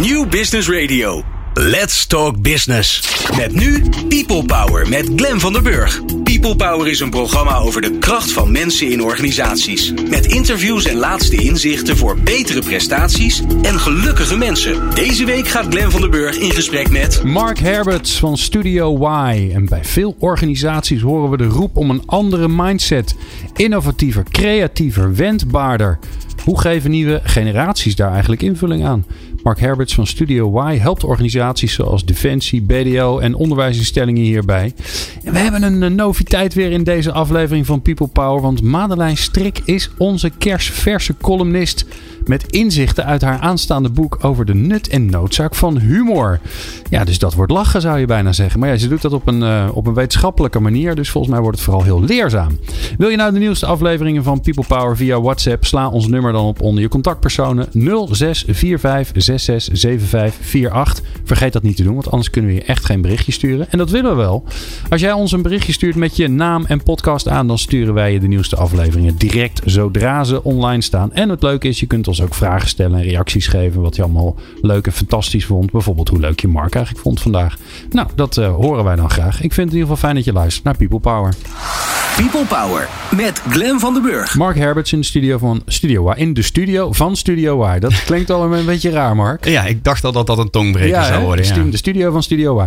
New Business Radio. Let's Talk Business. Met nu People Power met Glen van der Burg. People Power is een programma over de kracht van mensen in organisaties. Met interviews en laatste inzichten voor betere prestaties en gelukkige mensen. Deze week gaat Glen van der Burg in gesprek met Mark Herberts van Studio Y. En bij veel organisaties horen we de roep om een andere mindset. Innovatiever, creatiever, wendbaarder. Hoe geven nieuwe generaties daar eigenlijk invulling aan? Mark Herberts van Studio Y helpt organisaties zoals Defensie, BDO en onderwijsinstellingen hierbij. En we hebben een eh, noviteit weer in deze aflevering van People Power. Want Madeleine Strik is onze kerstverse columnist. Met inzichten uit haar aanstaande boek over de nut en noodzaak van humor. Ja, dus dat wordt lachen zou je bijna zeggen. Maar ja, ze doet dat op een, uh, op een wetenschappelijke manier. Dus volgens mij wordt het vooral heel leerzaam. Wil je nou de nieuwste afleveringen van People Power via WhatsApp? Sla ons nummer dan op onder je contactpersonen 0645667548. Vergeet dat niet te doen, want anders kunnen we je echt geen berichtje sturen. En dat willen we wel. Als jij ons een berichtje stuurt met je naam en podcast aan, dan sturen wij je de nieuwste afleveringen direct zodra ze online staan. En het leuke is, je kunt ons ook vragen stellen en reacties geven. Wat je allemaal leuk en fantastisch vond. Bijvoorbeeld hoe leuk je Mark eigenlijk vond vandaag. Nou, dat uh, horen wij dan graag. Ik vind het in ieder geval fijn dat je luistert naar People Power. People Power met Glen van den Burg. Mark Herberts in de studio van Studio Y. In de studio van Studio Y. Dat klinkt al een beetje raar, Mark. Ja, ik dacht al dat dat een tongbreker ja, zou worden. De, Ja. de studio van Studio Y.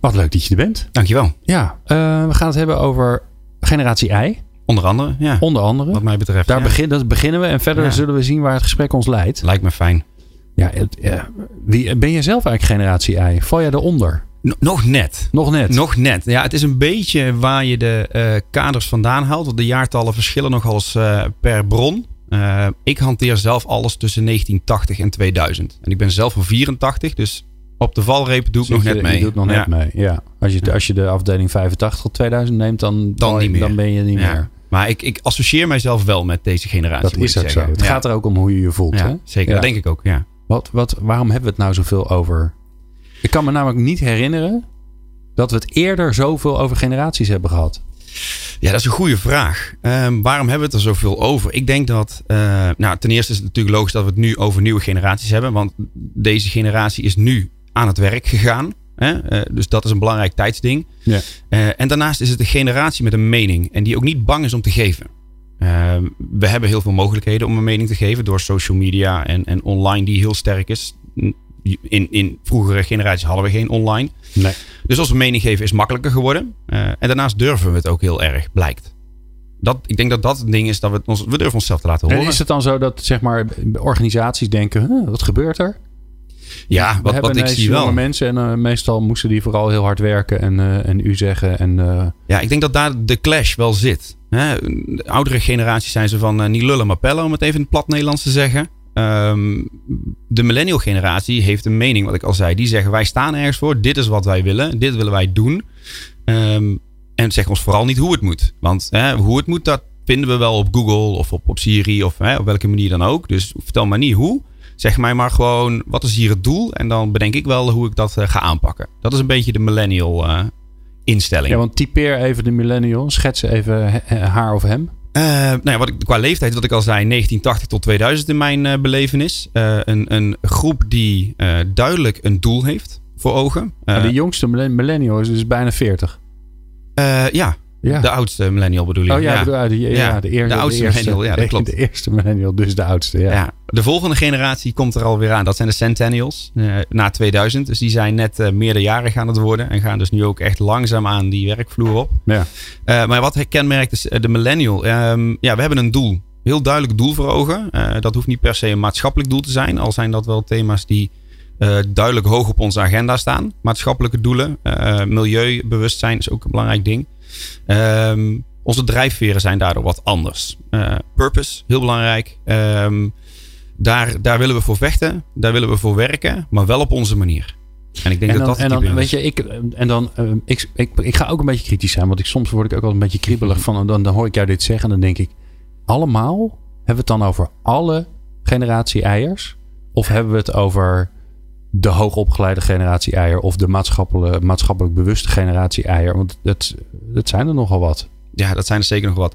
Wat leuk dat je er bent. Dankjewel. Ja, uh, we gaan het hebben over generatie I. Onder andere, ja. Onder andere. Wat mij betreft. Daar ja. begin, dat beginnen we en verder Ja. zullen we zien waar het gesprek ons leidt. Lijkt me fijn. Ja, het, ja, wie, ben je zelf eigenlijk generatie I? Val jij eronder? Nog net. Nog net. Nog net. Ja, het is een beetje waar je de eh, kaders vandaan haalt. Want de jaartallen verschillen nogal eens eh, per bron. Eh, ik hanteer zelf alles tussen 1980 en 2000. En ik ben zelf van 84, dus op de valreep doe ik nog Zit je- net mee. Je doet nog Ja. net mee, ja. Als je, als je de afdeling 85 tot 2000 neemt, dan, Dan niet meer. dan ben je niet Ja. meer. Maar ik, ik associeer mijzelf wel met deze generatie. Dat is ook zo. Het Ja. gaat er ook om hoe je je voelt. Hè? zeker. Dat denk ik ook, ja. Wat, wat, waarom hebben we het nou zoveel over? Ik kan me namelijk niet herinneren dat we het eerder zoveel over generaties hebben gehad. Ja, dat is een goede vraag. Ehm, waarom hebben we het er zoveel over? Ik denk dat, eh, nou, ten eerste is het natuurlijk logisch dat we het nu over nieuwe generaties hebben. Want deze generatie is nu aan het werk gegaan. Hè? Eh, dus dat is een belangrijk tijdsding. Ja. Eh, en daarnaast is het een generatie met een mening. En die ook niet bang is om te geven. Ehm, we hebben heel veel mogelijkheden om een mening te geven. Door social media en, en online die heel sterk is. In, in vroegere generaties hadden we geen online. Nee. Dus onze mening geven is makkelijker geworden. Uh, en daarnaast durven we het ook heel erg, blijkt. Dat, ik denk dat dat het ding is dat we, ons, we durven onszelf te laten horen. En is het dan zo dat zeg maar, organisaties denken, huh, wat gebeurt er? Ja, we wat, wat ik zie wel. mensen en uh, meestal moesten die vooral heel hard werken en, uh, en u zeggen. En, uh... Ja, ik denk dat daar de clash wel zit. Hè? De oudere generaties zijn ze van niet lullen maar pellen, om het even in het plat Nederlands te zeggen. Um, de millennial generatie heeft een mening, wat ik al zei. Die zeggen wij staan ergens voor, dit is wat wij willen, dit willen wij doen. Um, en zeg ons vooral niet hoe het moet. Want hè, hoe het moet, dat vinden we wel op Google of op, Siri of hè, op welke manier dan ook. Dus vertel maar niet hoe. Zeg mij maar gewoon, wat is hier het doel? En dan bedenk ik wel hoe ik dat uh, ga aanpakken. Dat is een beetje de millennial uh, instelling. Ja, want typeer even de millennial. Schets even haar of hem. Uh, nou ja, wat ik, qua leeftijd, wat ik al zei, 1980 tot 2000 in mijn uh, belevenis. Uh, een, een groep die duidelijk een doel heeft voor ogen. De jongste millennial is dus bijna 40. ja, ja, de oudste millennial bedoel je. Oh ja, ja. De, ja, de, eerste, de oudste de eerste, millennial, ja, dat klopt. De eerste millennial, dus de oudste, ja. De volgende generatie komt er alweer aan. Dat zijn de centennials, uh, na 2000. Dus die zijn net uh, meerderjarig aan het worden. En gaan dus nu ook echt langzaam aan die werkvloer op. Ja. Uh, maar wat kenmerkt is de millennial? Um, ja, we hebben een doel. Heel duidelijk doel voor ogen. dat hoeft niet per se een maatschappelijk doel te zijn. Al zijn dat wel thema's die duidelijk hoog op onze agenda staan. Maatschappelijke doelen. milieubewustzijn is ook een belangrijk ding. Um, onze drijfveren zijn daardoor wat anders. Uh, purpose, heel belangrijk. Um, daar, daar willen we voor vechten. Daar willen we voor werken. Maar wel op onze manier. En ik denk en dan, dat dat en dan, weet je, ik, en dan, uh, ik, ik, ik ga ook een beetje kritisch zijn. Want ik, soms word ik ook wel een beetje kriebelig van. Dan, dan hoor ik jou dit zeggen. En dan denk ik, allemaal? Hebben we het dan over alle generatie eiers? Of hebben we het over de hoogopgeleide generatie eier of de maatschappelijk, maatschappelijk bewuste generatie eier. Want dat, dat zijn er nogal wat. Ja, dat zijn er zeker nog wat.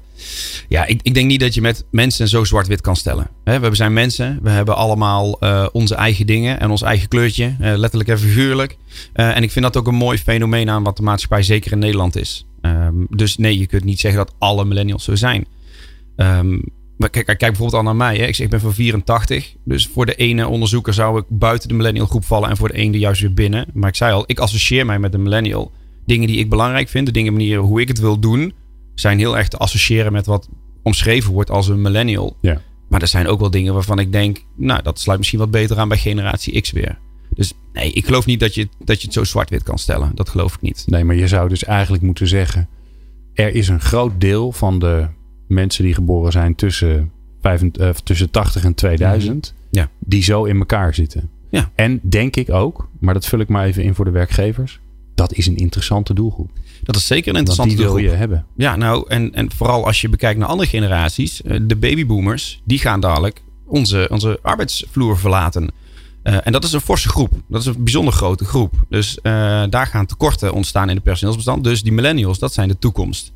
Ja, ik, ik denk niet dat je met mensen zo zwart-wit kan stellen. we zijn mensen, we hebben allemaal uh, onze eigen dingen en ons eigen kleurtje, uh, letterlijk en figuurlijk. Uh, en ik vind dat ook een mooi fenomeen aan wat de maatschappij zeker in Nederland is. Um, dus nee, je kunt niet zeggen dat alle millennials zo zijn. Maar kijk, kijk bijvoorbeeld al naar mij. Hè. Ik, zeg, ik ben van 84. Dus voor de ene onderzoeker zou ik buiten de millennial groep vallen. En voor de ene juist weer binnen. Maar ik zei al, ik associeer mij met de millennial. Dingen die ik belangrijk vind. De dingen, manieren hoe ik het wil doen. Zijn heel erg te associëren met wat omschreven wordt als een millennial. Ja. Maar er zijn ook wel dingen waarvan ik denk. Nou, dat sluit misschien wat beter aan bij generatie X weer. Dus nee, ik geloof niet dat je, dat je het zo zwart-wit kan stellen. Dat geloof ik niet. Nee, maar je zou dus eigenlijk moeten zeggen. Er is een groot deel van de mensen die geboren zijn tussen, 25, uh, tussen 80 en 2000, mhm. ja. die zo in elkaar zitten. Ja. En denk ik ook, maar dat vul ik maar even in voor de werkgevers, dat is een interessante doelgroep. Dat is zeker een interessante die doelgroep. wil je hebben. Ja, nou, en, en vooral als je bekijkt naar andere generaties, eh, de babyboomers, die gaan dadelijk onze, onze arbeidsvloer verlaten. Uh, en dat is een forse groep. Dat is een bijzonder grote groep. Dus uh, daar gaan tekorten ontstaan in het personeelsbestand. Dus die millennials, dat zijn de toekomst.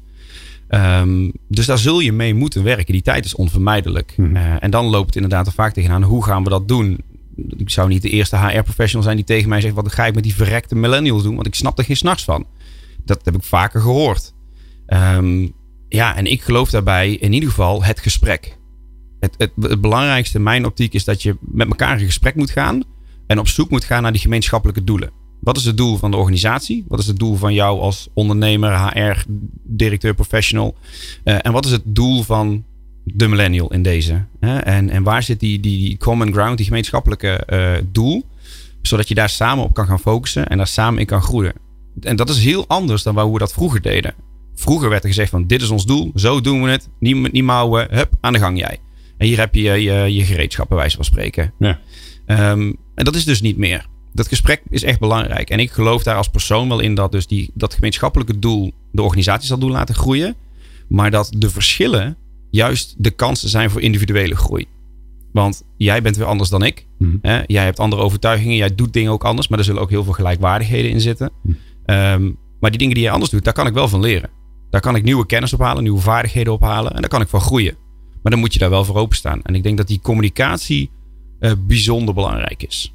Um, dus daar zul je mee moeten werken. Die tijd is onvermijdelijk. Hmm. Uh, en dan loopt het inderdaad er vaak tegenaan. Hoe gaan we dat doen? Ik zou niet de eerste HR-professional zijn die tegen mij zegt: Wat ga ik met die verrekte millennials doen? Want ik snap er geen s'nachts van. Dat heb ik vaker gehoord. Um, ja, en ik geloof daarbij in ieder geval het gesprek. Het, het, het belangrijkste in mijn optiek is dat je met elkaar in gesprek moet gaan. En op zoek moet gaan naar die gemeenschappelijke doelen. Wat is het doel van de organisatie? Wat is het doel van jou als ondernemer, HR, directeur, professional? Uh, en wat is het doel van de millennial in deze? Hè? En, en waar zit die, die common ground, die gemeenschappelijke uh, doel? Zodat je daar samen op kan gaan focussen en daar samen in kan groeien. En dat is heel anders dan hoe we dat vroeger deden. Vroeger werd er gezegd van dit is ons doel, zo doen we het. Niet, niet mouwen, hup, aan de gang jij. En hier heb je je, je gereedschap bij wijze van spreken. Ja. Um, en dat is dus niet meer dat gesprek is echt belangrijk. En ik geloof daar als persoon wel in dat dus die, dat gemeenschappelijke doel de organisatie zal doen laten groeien. Maar dat de verschillen juist de kansen zijn voor individuele groei. Want jij bent weer anders dan ik. Mm. Hè? Jij hebt andere overtuigingen. Jij doet dingen ook anders. Maar er zullen ook heel veel gelijkwaardigheden in zitten. Mm. Um, maar die dingen die jij anders doet, daar kan ik wel van leren. Daar kan ik nieuwe kennis ophalen, nieuwe vaardigheden ophalen. En daar kan ik van groeien. Maar dan moet je daar wel voor openstaan. En ik denk dat die communicatie uh, bijzonder belangrijk is.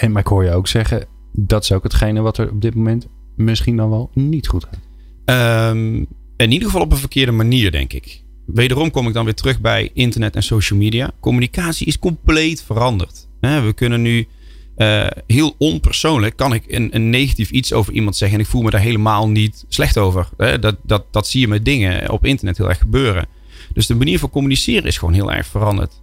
En maar ik hoor je ook zeggen, dat is ook hetgene wat er op dit moment misschien dan wel niet goed gaat. Um, in ieder geval op een verkeerde manier, denk ik. Wederom kom ik dan weer terug bij internet en social media. Communicatie is compleet veranderd. We kunnen nu uh, heel onpersoonlijk, kan ik een, een, negatief iets over iemand zeggen en ik voel me daar helemaal niet slecht over. Dat, dat, dat zie je met dingen op internet heel erg gebeuren. Dus de manier van communiceren is gewoon heel erg veranderd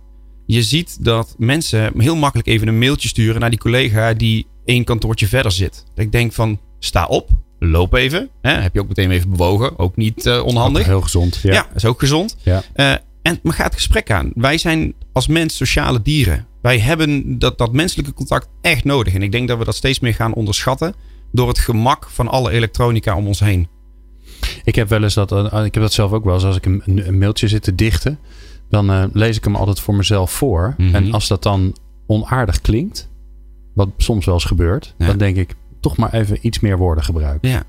je ziet dat mensen heel makkelijk even een mailtje sturen naar die collega die één kantoortje verder zit. Ik denk van, sta op, loop even. Hè? Heb je ook meteen even bewogen. Ook niet uh, onhandig. Ook heel gezond. Ja. ja, is ook gezond. Ja. Uh, en maar ga het gesprek aan. Wij zijn als mens sociale dieren. Wij hebben dat, dat menselijke contact echt nodig. En ik denk dat we dat steeds meer gaan onderschatten door het gemak van alle elektronica om ons heen. Ik heb wel eens dat, uh, ik heb dat zelf ook wel eens als ik een, een mailtje zit te dichten dan uh, lees ik hem altijd voor mezelf voor. Mhm. En als dat dan onaardig klinkt, wat soms wel eens gebeurt, Ja. dan denk ik toch maar even iets meer woorden gebruiken. Ja.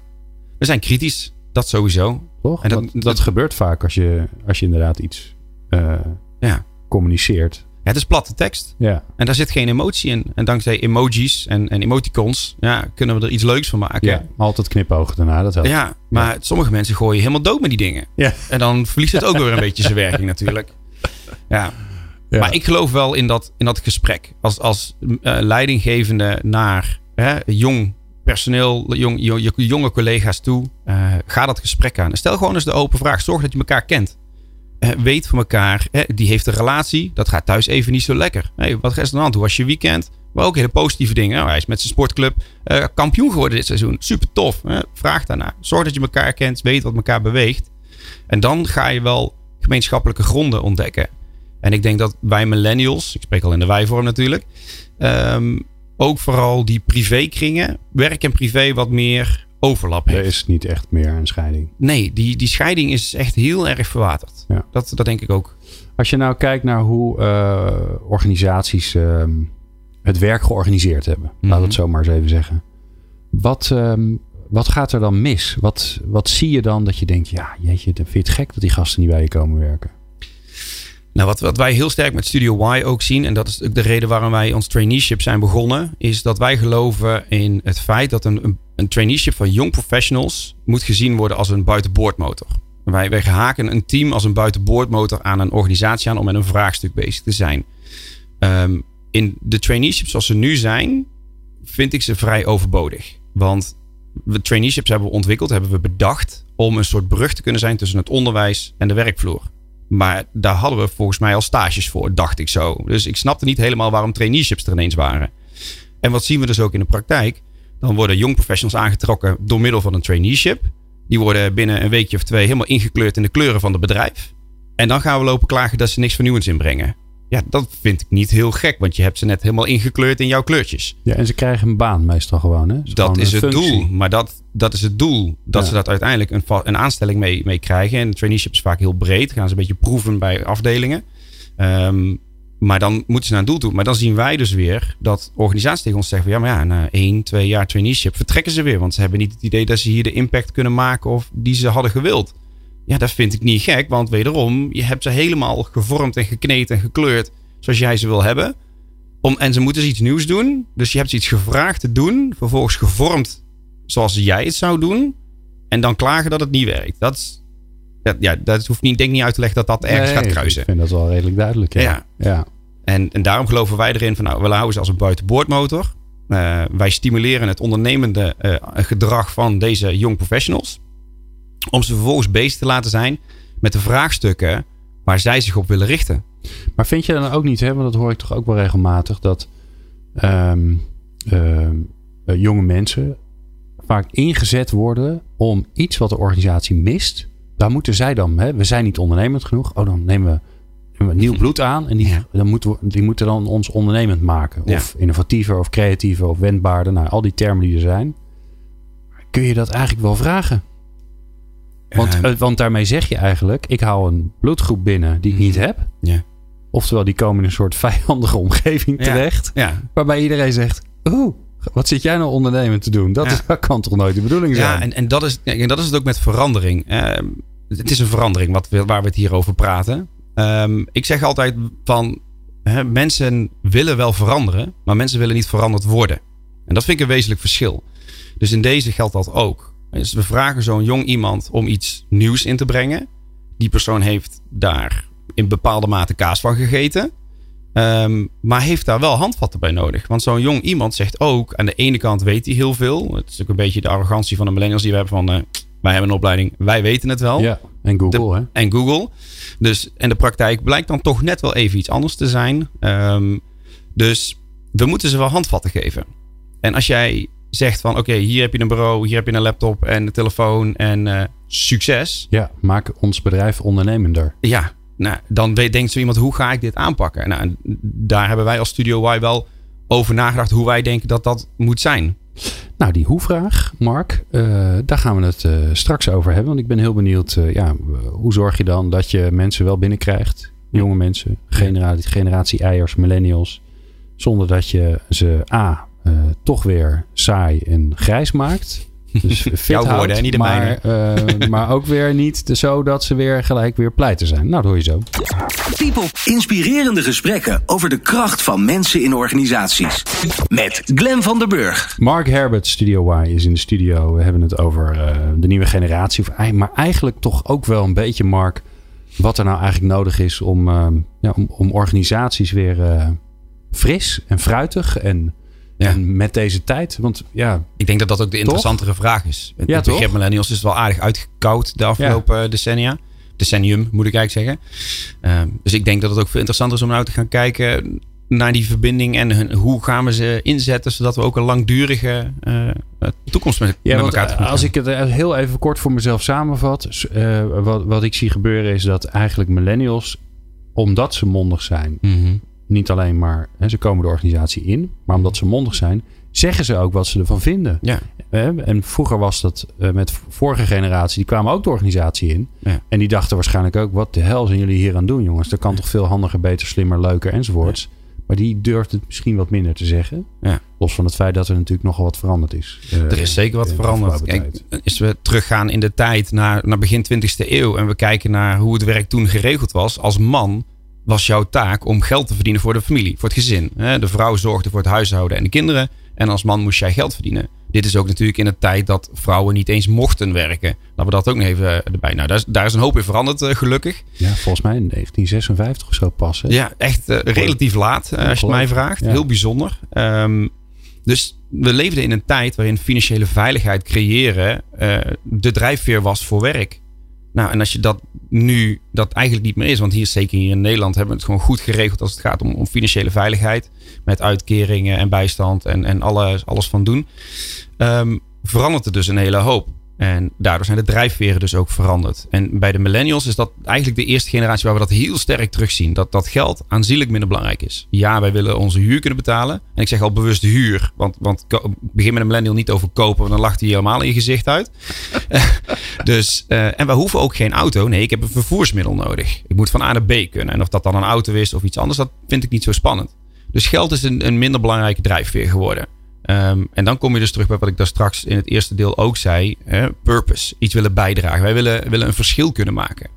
We zijn kritisch. Dat sowieso. Toch? En dat- dat, dat, dat- gebeurt vaak als je, als je inderdaad iets eh, Ja. communiceert. Ja, het is platte tekst. Ja. En daar zit geen emotie in. En dankzij emojis en, en emoticons ja, kunnen we er iets leuks van maken. ja, altijd knipogen daarna. Dat helpt. Ja, maar sommige mensen gooien helemaal dood met die dingen. Ja. En dan verliest het ook weer een beetje zijn werking natuurlijk. Ja. Ja. Maar ik geloof wel in dat, in dat gesprek. Als, als eh, leidinggevende naar hè, jong personeel, jong, jong- jonge collega's toe. eh, ga dat gesprek aan. En Stel gewoon eens de open vraag. Zorg dat je elkaar kent. Eh, weet van elkaar. hè, die heeft een relatie. Dat gaat thuis even niet zo lekker. Hey, wat is er aan de hand? Hoe was je weekend? Maar ook hele positieve dingen. Nou, hij is met zijn sportclub kampioen geworden dit seizoen. Super tof. Hè? Vraag daarna. Zorg dat je elkaar kent. Weet wat elkaar beweegt. En dan ga je wel gemeenschappelijke gronden ontdekken. En ik denk dat wij millennials, ik spreek al in de wij-vorm natuurlijk, ehm, ook vooral die privékringen, werk en privé wat meer overlap Er heeft. is niet echt meer een scheiding. Nee, die, die scheiding is echt heel erg verwaterd. Ja. Dat, dat denk ik ook. Als je nou kijkt naar hoe eh, organisaties ehm, het werk georganiseerd hebben, we Mhm. het zo maar eens even zeggen. Wat, ehm, wat gaat er dan mis? Wat, wat zie je dan dat je denkt, ja, jeetje, dan vind je het gek dat die gasten niet bij je komen werken? Nou, wat, wat wij heel sterk met Studio Y ook zien, en dat is ook de reden waarom wij ons traineeship zijn begonnen, is dat wij geloven in het feit dat een, een, een traineeship van young professionals moet gezien worden als een buitenboordmotor. Wij, wij haken een team als een buitenboordmotor aan een organisatie aan om met een vraagstuk bezig te zijn. Um, in de traineeships zoals ze nu zijn, vind ik ze vrij overbodig. Want we traineeships hebben we ontwikkeld, hebben we bedacht om een soort brug te kunnen zijn tussen het onderwijs en de werkvloer. Maar daar hadden we volgens mij al stages voor, dacht ik zo. Dus ik snapte niet helemaal waarom traineeships er ineens waren. En wat zien we dus ook in de praktijk? Dan worden jong professionals aangetrokken door middel van een traineeship. Die worden binnen een weekje of twee helemaal ingekleurd in de kleuren van het bedrijf. En dan gaan we lopen klagen dat ze niks vernieuwends inbrengen. Ja, dat vind ik niet heel gek, want je hebt ze net helemaal ingekleurd in jouw kleurtjes. Ja, en ze krijgen een baan meestal gewoon. Hè? dat is het doel. Maar dat, dat is het doel. Dat ze dat uiteindelijk een, een aanstelling mee, mee krijgen. En de traineeship is vaak heel breed. Gaan ze een beetje proeven bij afdelingen. Ehm, maar dan moeten ze naar een doel toe. Maar dan zien wij dus weer dat organisaties tegen ons zeggen: ja, maar ja, na één, twee jaar traineeship vertrekken ze weer. Want ze hebben niet het idee dat ze hier de impact kunnen maken of die ze hadden gewild. Ja, dat vind ik niet gek, want wederom, je hebt ze helemaal gevormd en gekneed en gekleurd zoals jij ze wil hebben. Om, en ze moeten dus iets nieuws doen. Dus je hebt ze iets gevraagd te doen, vervolgens gevormd zoals jij het zou doen. En dan klagen dat het niet werkt. Dat, ja, dat hoeft niet, denk niet uit te leggen dat dat ergens gaat kruisen. Ik vind dat wel redelijk duidelijk. Ja. ja. En, en daarom geloven wij erin van nou, we houden ze als een buitenboordmotor. Uh, wij stimuleren het ondernemende uh, gedrag van deze young professionals. Om ze vervolgens bezig te laten zijn met de vraagstukken waar zij zich op willen richten. Maar vind je dan ook niet, hè, want dat hoor ik toch ook wel regelmatig, dat um, uh, jonge mensen vaak ingezet worden om iets wat de organisatie mist. Daar moeten zij dan, hè, we zijn niet ondernemend genoeg. Oh, dan nemen we nieuw bloed aan. En die, dan moeten we, die moeten dan ons ondernemend maken. Of innovatiever, of creatiever, of wendbaarder. Nou, al die termen die er zijn. Kun je dat eigenlijk wel vragen? Want, uh, want daarmee zeg je eigenlijk, ik haal een bloedgroep binnen die ik niet mhm. heb. Ja. Oftewel, die komen in een soort vijandige omgeving terecht. Ja. Waarbij iedereen zegt, oeh, wat zit jij nou ondernemen te doen? Dat, is, dat kan toch nooit de bedoeling zijn? Ja, en, en, dat, is, en dat is het ook met verandering. Uh, het is een verandering wat waar we het hier over praten. Um, ik zeg altijd van, hè, mensen willen wel veranderen, maar mensen willen niet veranderd worden. En dat vind ik een wezenlijk verschil. Dus in deze geldt dat ook. Dus we vragen zo'n jong iemand om iets nieuws in te brengen. Die persoon heeft daar in bepaalde mate kaas van gegeten. Um, maar heeft daar wel handvatten bij nodig. Want zo'n jong iemand zegt ook, aan de ene kant weet hij heel veel. Het is ook een beetje de arrogantie van de millennials die we hebben van... Uh, wij hebben een opleiding, wij weten het wel. Ja, en Google hè. En Google. Dus, en de praktijk blijkt dan toch net wel even iets anders te zijn. Um, dus we moeten ze wel handvatten geven. En als jij zegt van oké, hier heb je een bureau, hier heb je een laptop en een telefoon en uh, succes. Ja, maak ons bedrijf ondernemender. Ja, nou, dan denkt zo iemand hoe ga ik dit aanpakken? Nou, daar hebben wij als Studio Y wel over nagedacht hoe wij denken dat dat moet zijn. Nou, die hoe-vraag, Mark, uh, daar gaan we het uh, straks over hebben. Want ik ben heel benieuwd, ja, hoe zorg je dan dat je mensen wel binnenkrijgt? Jonge mensen, generatie, generatie eiers, millennials. Zonder dat je ze A, toch weer saai en grijs maakt. Dus fit Jouw houdt, woorden, niet de maar, uh, maar ook weer niet zo dat ze weer gelijk weer pleiten zijn. Nou, dat hoor je zo. People. Inspirerende gesprekken over de kracht van mensen in organisaties. Met Glen van der Burg. Mark Herbert, Studio Y, is in de studio. We hebben het over uh, de nieuwe generatie. Maar eigenlijk toch ook wel een beetje, Mark, wat er nou eigenlijk nodig is om, uh, ja, om, om, organisaties weer fris en fruitig en ja. En met deze tijd, want ja... Ik denk dat dat ook de interessantere vraag is. Het ja, begrip millennials is wel aardig uitgekoud de afgelopen ja. decennia. Decennium, moet ik eigenlijk zeggen. Uh, dus ik denk dat het ook veel interessanter is om nou te gaan kijken naar die verbinding en hun, hoe gaan we ze inzetten, zodat we ook een langdurige uh, toekomst met, ja, met elkaar hebben. Als ik het heel even kort voor mezelf samenvat, uh, wat, wat ik zie gebeuren is dat eigenlijk millennials, omdat ze mondig zijn, mm -hmm niet alleen maar, hè, ze komen de organisatie in, maar omdat ze mondig zijn, zeggen ze ook wat ze ervan vinden. Ja. En vroeger was dat eh, met vorige generatie, die kwamen ook de organisatie in. Ja. En die dachten waarschijnlijk ook, wat de hel zijn jullie hier aan doen, jongens? Dat kan toch veel handiger, beter, slimmer, leuker enzovoorts. Maar die durft het misschien wat minder te zeggen. Ja. Los van het feit dat er natuurlijk nogal wat veranderd is. Uh, er is zeker wat veranderd. Kijk, als we teruggaan in de tijd naar, naar begin 20e eeuw en we kijken naar hoe het werk toen geregeld was. Als man was jouw taak om geld te verdienen voor de familie, voor het gezin. De vrouw zorgde voor het huishouden en de kinderen. En als man moest jij geld verdienen. Dit is ook natuurlijk in een tijd dat vrouwen niet eens mochten werken. Laten we dat ook nog even eh, erbij. Nou, daar is, daar is een hoop in veranderd, uh, gelukkig. Ja, volgens mij in 1956 of zo pas. Hè? Ja, echt uh, relatief laat, als je het mij vraagt. Ja. Heel bijzonder. Um, dus we leefden in een tijd waarin financiële veiligheid creëren de drijfveer was voor werk. Nou, en als je dat nu dat eigenlijk niet meer is, want hier zeker hier in Nederland hebben we het gewoon goed geregeld als het gaat om, om financiële veiligheid. Met uitkeringen en bijstand en, en alles, alles van doen. Um, verandert er dus een hele hoop. En daardoor zijn de drijfveren dus ook veranderd. En bij de millennials is dat eigenlijk de eerste generatie waar we dat heel sterk terugzien. Dat dat geld aanzienlijk minder belangrijk is. Ja, wij willen onze huur kunnen betalen. En ik zeg al bewust huur. Want, want begin met een millennial niet over kopen. Want dan lacht hij helemaal in je gezicht uit. dus, uh, en we hoeven ook geen auto. Nee, ik heb een vervoersmiddel nodig. Ik moet van A naar B kunnen. En of dat dan een auto is of iets anders, dat vind ik niet zo spannend. Dus geld is een, een minder belangrijke drijfveer geworden. Um, en dan kom je dus terug bij wat ik daar straks in het eerste deel ook zei. Hè, purpose. Iets willen bijdragen. Wij willen, willen een verschil kunnen maken.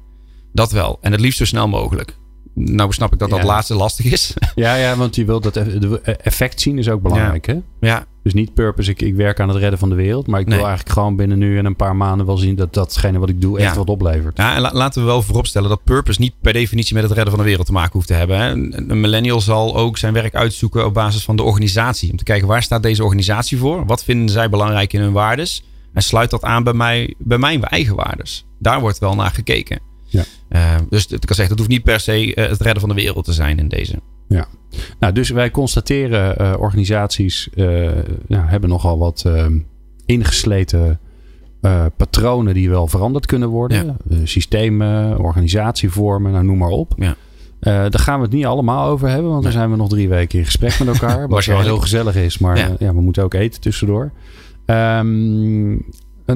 Dat wel. En het liefst zo snel mogelijk. Nou snap ik dat dat laatste lastig is. Ja, ja, want je wilt dat effect zien is ook belangrijk. Ja. Hè? ja. Dus niet purpose, ik, ik werk aan het redden van de wereld. Maar ik wil eigenlijk gewoon binnen nu en een paar maanden wel zien dat datgene wat ik doe echt wat oplevert. Ja, en laten we wel vooropstellen dat purpose niet per definitie met het redden van de wereld te maken hoeft te hebben. Hè. Een millennial zal ook zijn werk uitzoeken op basis van de organisatie. Om te kijken waar staat deze organisatie voor? Wat vinden zij belangrijk in hun waardes? En sluit dat aan bij, mij, bij mijn eigen waardes? Daar wordt wel naar gekeken. Ja. Uh, dus ik kan zeggen, dat hoeft niet per se uh, het redden van de wereld te zijn in deze. Ja, nou, dus wij constateren uh, organisaties ja, hebben nogal wat ehm, ingesleten patronen die wel veranderd kunnen worden. Ja. systemen, organisatievormen, nou, noem maar op. Ja. daar gaan we het niet allemaal over hebben, want dan zijn we nog drie weken in gesprek met elkaar. wat wel heel gezellig is, maar ja. ja. we moeten ook eten tussendoor. Um,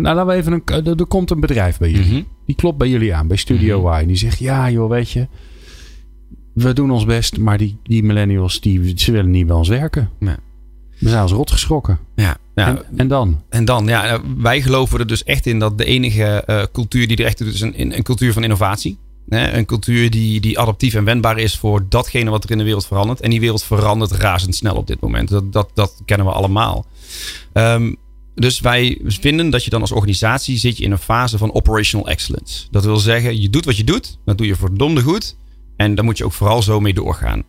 nou, laten we even een, er, komt een bedrijf bij jullie. Mm -hmm. Die klopt bij jullie aan, bij Studio mm -hmm. Y. Die zegt, ja joh, weet je, we doen ons best, maar die, die millennials, die, ze willen niet bij ons werken. Nee. We zijn als rot geschrokken. Ja, ja. En, en, dan? En dan, ja, wij geloven er dus echt in dat de enige uh, cultuur die er echt doet, is een, een cultuur van innovatie. Hè? Een cultuur die, die adaptief en wendbaar is voor datgene wat er in de wereld verandert. En die wereld verandert razendsnel op dit moment. Dat, dat, dat kennen we allemaal. Um, dus wij vinden dat je dan als organisatie zit je in een fase van operational excellence. Dat wil zeggen, je doet wat je doet, dat doe je verdomde goed. En daar moet je ook vooral zo mee doorgaan.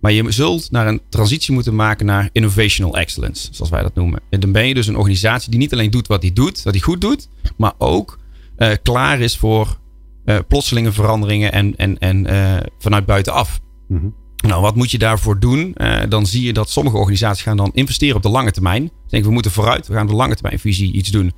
Maar je zult naar een transitie moeten maken naar innovational excellence, zoals wij dat noemen. En dan ben je dus een organisatie die niet alleen doet wat hij doet, wat hij goed doet, maar ook uh, klaar is voor uh, plotselinge veranderingen en, en, en uh, vanuit buitenaf. Mm. Nou, wat moet je daarvoor doen? Uh, dan zie je dat sommige organisaties gaan dan investeren op de lange termijn. Ze denken, we moeten vooruit, we gaan de lange termijn visie iets doen.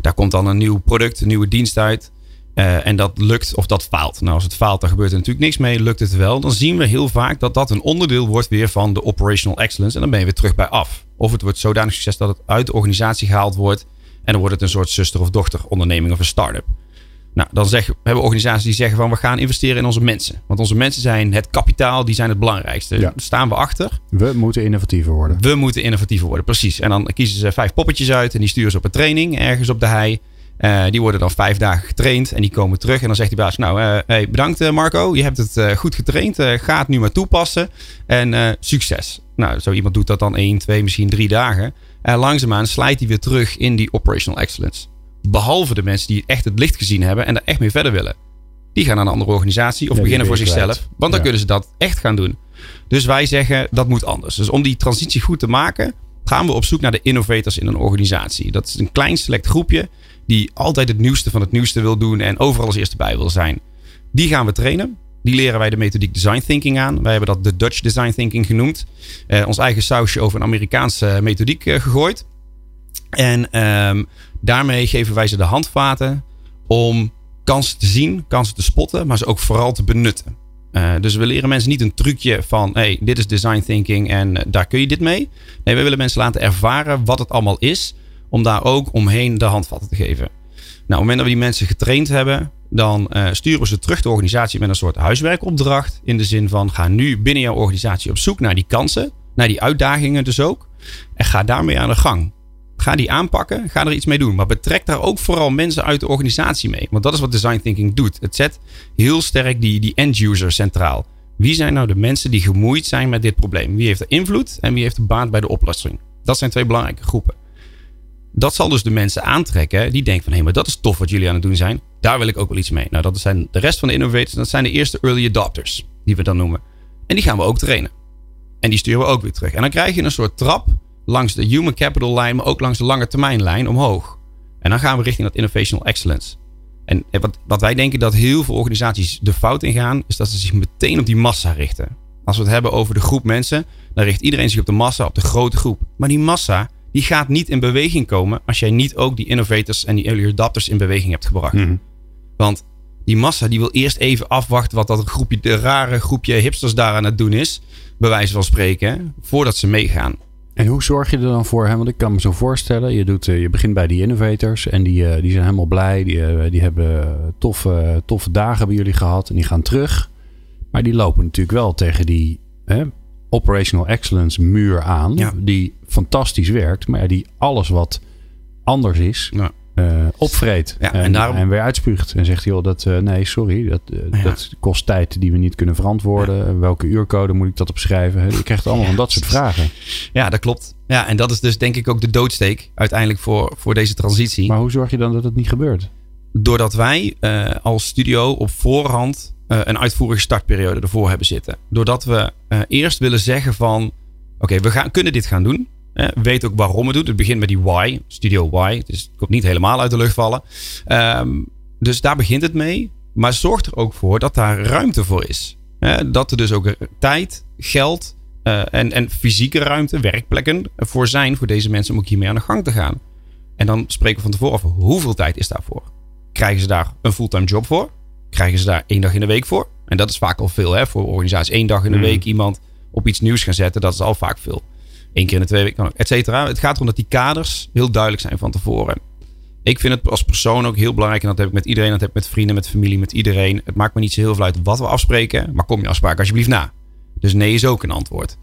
Daar komt dan een nieuw product, een nieuwe dienst uit. Uh, en dat lukt of dat faalt. Nou, als het faalt, dan gebeurt er natuurlijk niks mee. Lukt het wel, dan zien we heel vaak dat dat een onderdeel wordt weer van de operational excellence. En dan ben je weer terug bij af. Of het wordt zodanig succes dat het uit de organisatie gehaald wordt. En dan wordt het een soort zuster- of dochteronderneming of een start-up. Nou, dan we hebben organisaties die zeggen van we gaan investeren in onze mensen. Want onze mensen zijn het kapitaal, die zijn het belangrijkste. Ja. Daar staan we achter. We moeten innovatiever worden. We moeten innovatiever worden, precies. En dan kiezen ze vijf poppetjes uit en die sturen ze op een training ergens op de hei. Uh, die worden dan vijf dagen getraind en die komen terug. En dan zegt die baas, nou uh, hey, bedankt Marco, je hebt het uh, goed getraind. ga het nu maar toepassen en succes. Nou, zo iemand doet dat dan één, twee, misschien drie dagen. En langzaamaan slijt hij weer terug in die operational excellence. Behalve de mensen die echt het licht gezien hebben en er echt mee verder willen. Die gaan naar een andere organisatie of Ja, beginnen voor zichzelf. kwijt. Want dan Ja. kunnen ze dat echt gaan doen. Dus wij zeggen dat moet anders. Dus om die transitie goed te maken, gaan we op zoek naar de innovators in een organisatie. Dat is een klein select groepje die altijd het nieuwste van het nieuwste wil doen en overal als eerste bij wil zijn. Die gaan we trainen. Die leren wij de methodiek design thinking aan. Wij hebben dat de Dutch design thinking genoemd. Eh, ons eigen sausje over een Amerikaanse methodiek eh, gegooid. En ehm, daarmee geven wij ze de handvaten om kansen te zien, kansen te spotten, maar ze ook vooral te benutten. Eh, dus we leren mensen niet een trucje van, hey, dit is design thinking en eh, daar kun je dit mee. Nee, we willen mensen laten ervaren wat het allemaal is, om daar ook omheen de handvatten te geven. Nou, op het moment dat we die mensen getraind hebben, dan uh, sturen we ze terug de organisatie met een soort huiswerkopdracht. In de zin van ga nu binnen jouw organisatie op zoek naar die kansen, naar die uitdagingen dus ook. En ga daarmee aan de gang. Ga die aanpakken, ga er iets mee doen. Maar betrek daar ook vooral mensen uit de organisatie mee. Want dat is wat design thinking doet. Het zet heel sterk die, die end user centraal. Wie zijn nou de mensen die gemoeid zijn met dit probleem? Wie heeft er invloed en wie heeft de baat bij de oplossing? Dat zijn twee belangrijke groepen. Dat zal dus de mensen aantrekken die denken van hé, maar dat is tof wat jullie aan het doen zijn. Daar wil ik ook wel iets mee. Nou, dat zijn de rest van de innovators. Dat zijn de eerste early adopters, die we dan noemen. En die gaan we ook trainen. En die sturen we ook weer terug. En dan krijg je een soort trap langs de human capital lijn, maar ook langs de lange termijn lijn omhoog. En dan gaan we richting dat innovational excellence. En wat, wat wij denken dat heel veel organisaties de fout in gaan, is dat ze zich meteen op die massa richten. Als we het hebben over de groep mensen, dan richt iedereen zich op de massa, op de grote groep. Maar die massa, die gaat niet in beweging komen als jij niet ook die innovators en die early adapters in beweging hebt gebracht. Mhm. Want die massa die wil eerst even afwachten wat dat groepje, de rare groepje hipsters daar aan het doen is. Bij wijze van spreken, voordat ze meegaan. En hoe zorg je er dan voor? Hè? Want ik kan me zo voorstellen, je, doet, eh, je begint bij die innovators en die, eh, die zijn helemaal blij. Die, eh, die hebben toffe, toffe dagen bij jullie gehad en die gaan terug. Maar die lopen natuurlijk wel tegen die hè, operational excellence muur aan. Die fantastisch werkt, maar die alles wat anders is, ja uh, opvreet. Ja, en, en, daarom... en weer uitspuugt. En zegt, joh, dat, uh, nee, sorry, dat, uh, dat kost tijd die we niet kunnen verantwoorden. Welke uurcode moet ik dat opschrijven? Je krijgt allemaal van dat soort vragen. Ja, dat klopt. Ja, en dat is dus denk ik ook de doodsteek uiteindelijk voor, voor deze transitie. Maar hoe zorg je dan dat het niet gebeurt? Doordat wij als studio op voorhand een uitvoerige startperiode ervoor hebben zitten. Doordat we eerst willen zeggen van, oké, we gaan, kunnen dit gaan doen. Eh, weet ook waarom het doet. Het begint met die why, Studio Why. Dus het komt niet helemaal uit de lucht vallen. Um, dus daar begint het mee. Maar zorg er ook voor dat daar ruimte voor is. Eh, dat er dus ook tijd, geld uh, en, en fysieke ruimte, werkplekken voor zijn voor deze mensen om ook hiermee aan de gang te gaan. En dan spreken we van tevoren over hoeveel tijd is daarvoor. Krijgen ze daar een fulltime job voor? Krijgen ze daar één dag in de week voor? En dat is vaak al veel hè, voor organisaties. Eén dag in de mm. week iemand op iets nieuws gaan zetten, dat is al vaak veel. Eén keer in de twee weken, et cetera. Het gaat erom dat die kaders heel duidelijk zijn van tevoren. Ik vind het als persoon ook heel belangrijk. En dat heb ik met iedereen. Dat heb ik met vrienden, met familie, met iedereen. Het maakt me niet zo heel veel uit wat we afspreken. Maar kom je afspraak alsjeblieft na. Dus nee is ook een antwoord.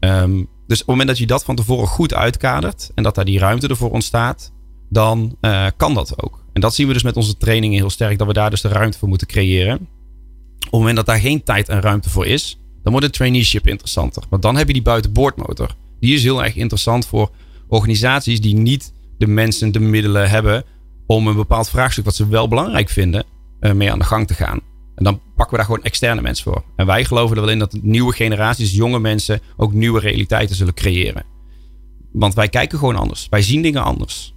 Um, dus op het moment dat je dat van tevoren goed uitkadert. En dat daar die ruimte ervoor ontstaat. Dan uh, kan dat ook. En dat zien we dus met onze trainingen heel sterk. Dat we daar dus de ruimte voor moeten creëren. Op het moment dat daar geen tijd en ruimte voor is. Dan wordt het traineeship interessanter. Want dan heb je die buitenboordmotor die is heel erg interessant voor organisaties die niet de mensen, de middelen hebben om een bepaald vraagstuk wat ze wel belangrijk vinden, uh, mee aan de gang te gaan. En dan pakken we daar gewoon externe mensen voor. En wij geloven er wel in dat nieuwe generaties, jonge mensen, ook nieuwe realiteiten zullen creëren. Want wij kijken gewoon anders. Wij zien dingen anders.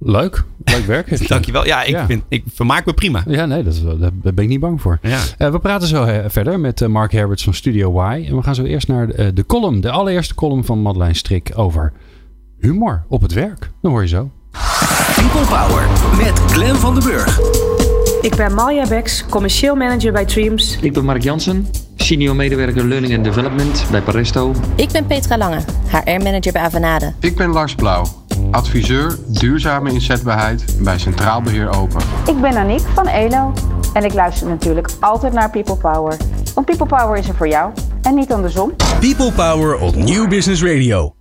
Leuk, leuk werk. Dankjewel. Ja, ik, Vind, ik vermaak me prima. Ja, nee, dat, daar ben ik niet bang voor. Ja. Uh, we praten zo uh, verder met uh, Mark Herberts van Studio Y. En we gaan zo eerst naar de, de column, de allereerste column van Madeleine Strik over humor op het werk. Dan hoor je zo. People Power met Glen van den Burg. Ik ben Malja Beks, commercieel manager bij Dreams. Ik ben Mark Jansen, senior medewerker Learning and Development bij Paresto. Ik ben Petra Lange, HR-manager bij Avanade. Ik ben Lars Blauw, adviseur duurzame inzetbaarheid bij Centraal Beheer Open. Ik ben Aniek van ELO en ik luister natuurlijk altijd naar People Power. Want People Power is er voor jou en niet andersom. People Power op New Business Radio.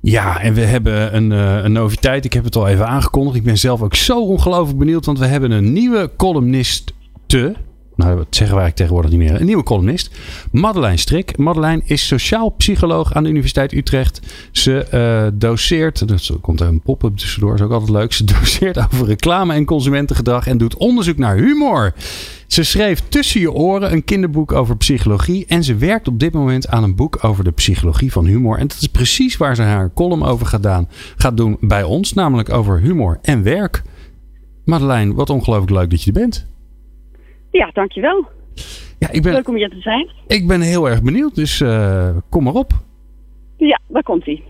Ja, en we hebben een, uh, een noviteit. Ik heb het al even aangekondigd. Ik ben zelf ook zo ongelooflijk benieuwd, want we hebben een nieuwe columnist te nou, dat zeggen wij tegenwoordig niet meer. Een nieuwe columnist. Madeleine Strik. Madeleine is sociaal psycholoog aan de Universiteit Utrecht. Ze uh, doseert, komt er een pop-up tussendoor, is ook altijd leuk. Ze doseert over reclame en consumentengedrag en doet onderzoek naar humor. Ze schreef Tussen je oren een kinderboek over psychologie. En ze werkt op dit moment aan een boek over de psychologie van humor. En dat is precies waar ze haar column over gaat doen bij ons. Namelijk over humor en werk. Madeleine, wat ongelooflijk leuk dat je er bent. Ja, dankjewel. Ja, ik ben, Leuk om hier te zijn. Ik ben heel erg benieuwd, dus uh, kom maar op. Ja, daar komt hij.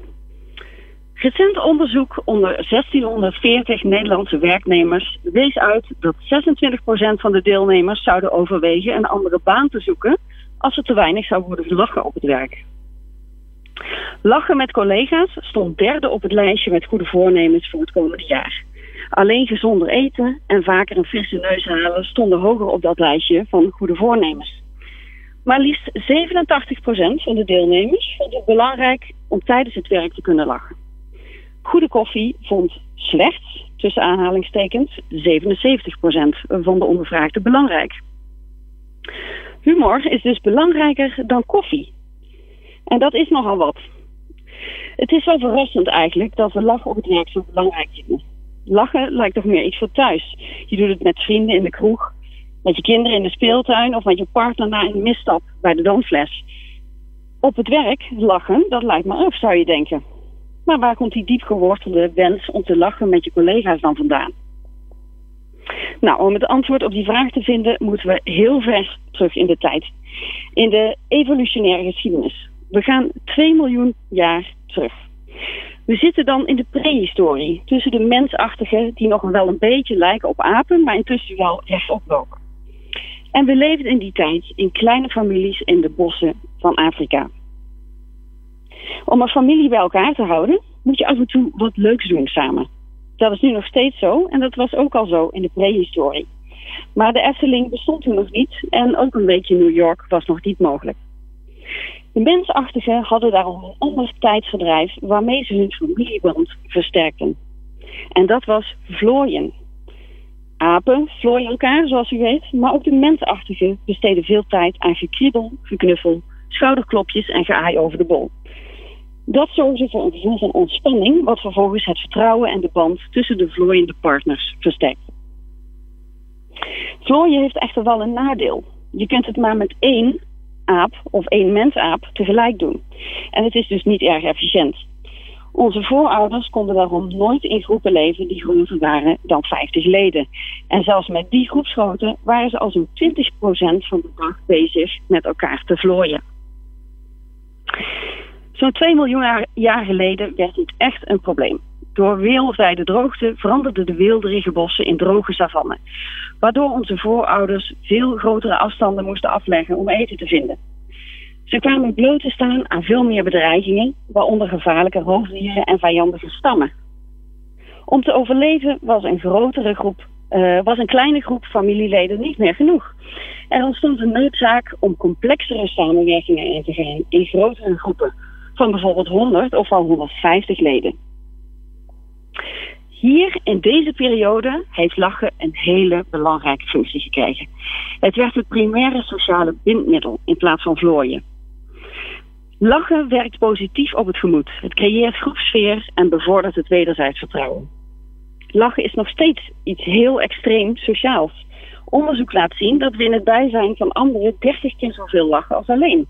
Recent onderzoek onder 1640 Nederlandse werknemers wees uit dat 26% van de deelnemers zouden overwegen een andere baan te zoeken als er te weinig zou worden gelachen op het werk. Lachen met collega's stond derde op het lijstje met goede voornemens voor het komende jaar. Alleen gezonder eten en vaker een frisse neus halen stonden hoger op dat lijstje van goede voornemens. Maar liefst 87% van de deelnemers vond het belangrijk om tijdens het werk te kunnen lachen. Goede koffie vond slechts, tussen aanhalingstekens, 77% van de ondervraagden belangrijk. Humor is dus belangrijker dan koffie. En dat is nogal wat. Het is wel verrassend eigenlijk dat we lachen op het werk zo belangrijk vinden. Lachen lijkt toch meer iets voor thuis. Je doet het met vrienden in de kroeg, met je kinderen in de speeltuin of met je partner na een misstap bij de damfles. Op het werk lachen, dat lijkt me ook, zou je denken. Maar waar komt die diepgewortelde wens om te lachen met je collega's dan vandaan? Nou, om het antwoord op die vraag te vinden, moeten we heel ver terug in de tijd. In de evolutionaire geschiedenis. We gaan 2 miljoen jaar terug. We zitten dan in de prehistorie, tussen de mensachtigen die nog wel een beetje lijken op apen, maar intussen wel rechtop lopen. En we leefden in die tijd in kleine families in de bossen van Afrika. Om een familie bij elkaar te houden, moet je af en toe wat leuks doen samen. Dat is nu nog steeds zo en dat was ook al zo in de prehistorie. Maar de Efteling bestond toen nog niet en ook een beetje New York was nog niet mogelijk. De mensachtigen hadden daarom een ander tijdsverdrijf waarmee ze hun familieband versterkten. En dat was vlooien. Apen vlooien elkaar, zoals u weet, maar ook de mensachtigen besteden veel tijd aan gekriebel, geknuffel, schouderklopjes en geaai over de bol. Dat zorgde voor een gevoel van ontspanning, wat vervolgens het vertrouwen en de band tussen de vlooiende partners versterkt. Vlooien heeft echter wel een nadeel. Je kunt het maar met één aap of één mensaap tegelijk doen. En het is dus niet erg efficiënt. Onze voorouders konden daarom nooit in groepen leven die groter waren dan 50 leden. En zelfs met die groepsgrootte waren ze al zo'n 20% van de dag bezig met elkaar te vlooien. Zo'n 2 miljoen jaar geleden werd dit echt een probleem. Door wereldwijde droogte veranderden de weelderige bossen in droge savannen, waardoor onze voorouders veel grotere afstanden moesten afleggen om eten te vinden. Ze kwamen bloot te staan aan veel meer bedreigingen, waaronder gevaarlijke roofdieren en vijandige stammen. Om te overleven was een grotere groep, uh, was een kleine groep familieleden niet meer genoeg. Er ontstond een noodzaak om complexere samenwerkingen in te gaan in grotere groepen, van bijvoorbeeld 100 of al 150 leden. Hier in deze periode heeft lachen een hele belangrijke functie gekregen. Het werd het primaire sociale bindmiddel in plaats van vlooien. Lachen werkt positief op het gemoed. Het creëert groepsfeer en bevordert het wederzijds vertrouwen. Lachen is nog steeds iets heel extreem sociaals. Onderzoek laat zien dat we in het bijzijn van anderen 30 keer zoveel lachen als alleen.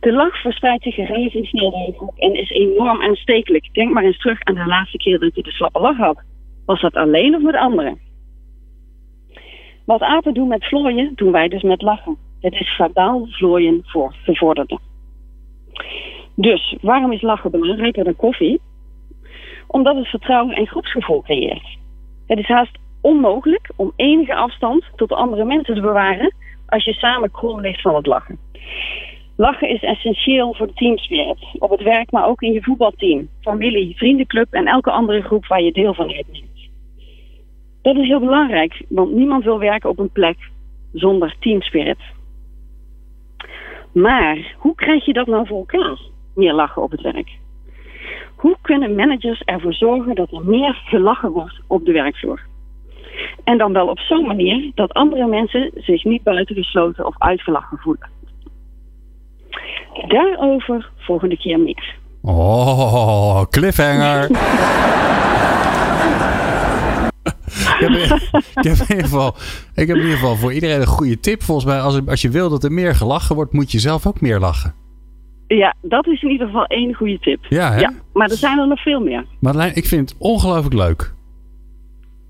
De lach verspreidt zich snel door de groep en is enorm aanstekelijk. Denk maar eens terug aan de laatste keer dat je de slappe lach had. Was dat alleen of met anderen? Wat apen doen met vlooien, doen wij dus met lachen. Het is verbaal vlooien voor gevorderden. Dus waarom is lachen belangrijker dan koffie? Omdat het vertrouwen en groepsgevoel creëert. Het is haast onmogelijk om enige afstand tot andere mensen te bewaren als je samen krom ligt van het lachen. Lachen is essentieel voor de teamspirit. Op het werk, maar ook in je voetbalteam, familie, vriendenclub en elke andere groep waar je deel van uitneemt. Dat is heel belangrijk, want niemand wil werken op een plek zonder teamspirit. Maar hoe krijg je dat nou voor elkaar? Meer lachen op het werk. Hoe kunnen managers ervoor zorgen dat er meer gelachen wordt op de werkvloer? En dan wel op zo'n manier dat andere mensen zich niet buitengesloten of uitgelachen voelen. Daarover volgende keer meer. Oh, cliffhanger. ik, heb, ik, heb in ieder geval, ik heb in ieder geval voor iedereen een goede tip. Volgens mij, als, als je wil dat er meer gelachen wordt, moet je zelf ook meer lachen. Ja, dat is in ieder geval één goede tip. Ja, hè? ja maar er zijn er nog veel meer. Madeleine, ik vind het ongelooflijk leuk.